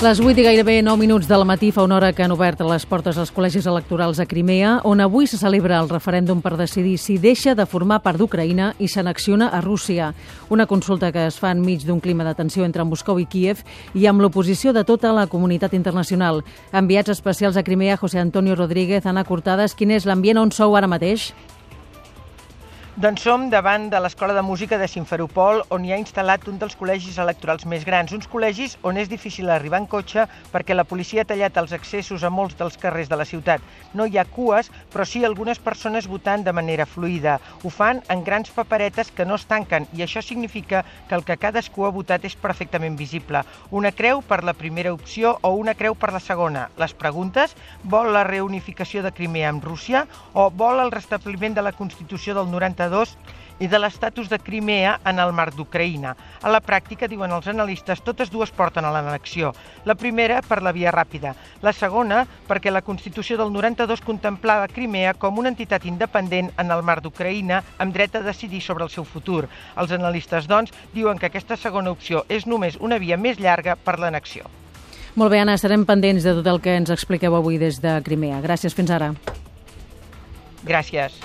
Les 8 i gairebé 9 minuts del matí fa una hora que han obert les portes als col·legis electorals a Crimea, on avui se celebra el referèndum per decidir si deixa de formar part d'Ucraïna i s'anexiona a Rússia. Una consulta que es fa enmig d'un clima de tensió entre Moscou i Kiev i amb l'oposició de tota la comunitat internacional. Enviats especials a Crimea, José Antonio Rodríguez, Ana Cortades, quin és l'ambient on sou ara mateix? Doncs som davant de l'Escola de Música de Simferopol, on hi ha instal·lat un dels col·legis electorals més grans, uns col·legis on és difícil arribar en cotxe perquè la policia ha tallat els accessos a molts dels carrers de la ciutat. No hi ha cues, però sí algunes persones votant de manera fluida. Ho fan en grans paperetes que no es tanquen i això significa que el que cadascú ha votat és perfectament visible. Una creu per la primera opció o una creu per la segona. Les preguntes, vol la reunificació de Crimea amb Rússia o vol el restabliment de la Constitució del 92 i de l'estatus de Crimea en el mar d'Ucraïna. A la pràctica, diuen els analistes, totes dues porten a l'annexió. La primera per la via ràpida, la segona perquè la Constitució del 92 contemplava Crimea com una entitat independent en el mar d'Ucraïna amb dret a decidir sobre el seu futur. Els analistes, doncs, diuen que aquesta segona opció és només una via més llarga per l'annexió. Molt bé, Anna, estarem pendents de tot el que ens expliqueu avui des de Crimea. Gràcies, fins ara. Gràcies.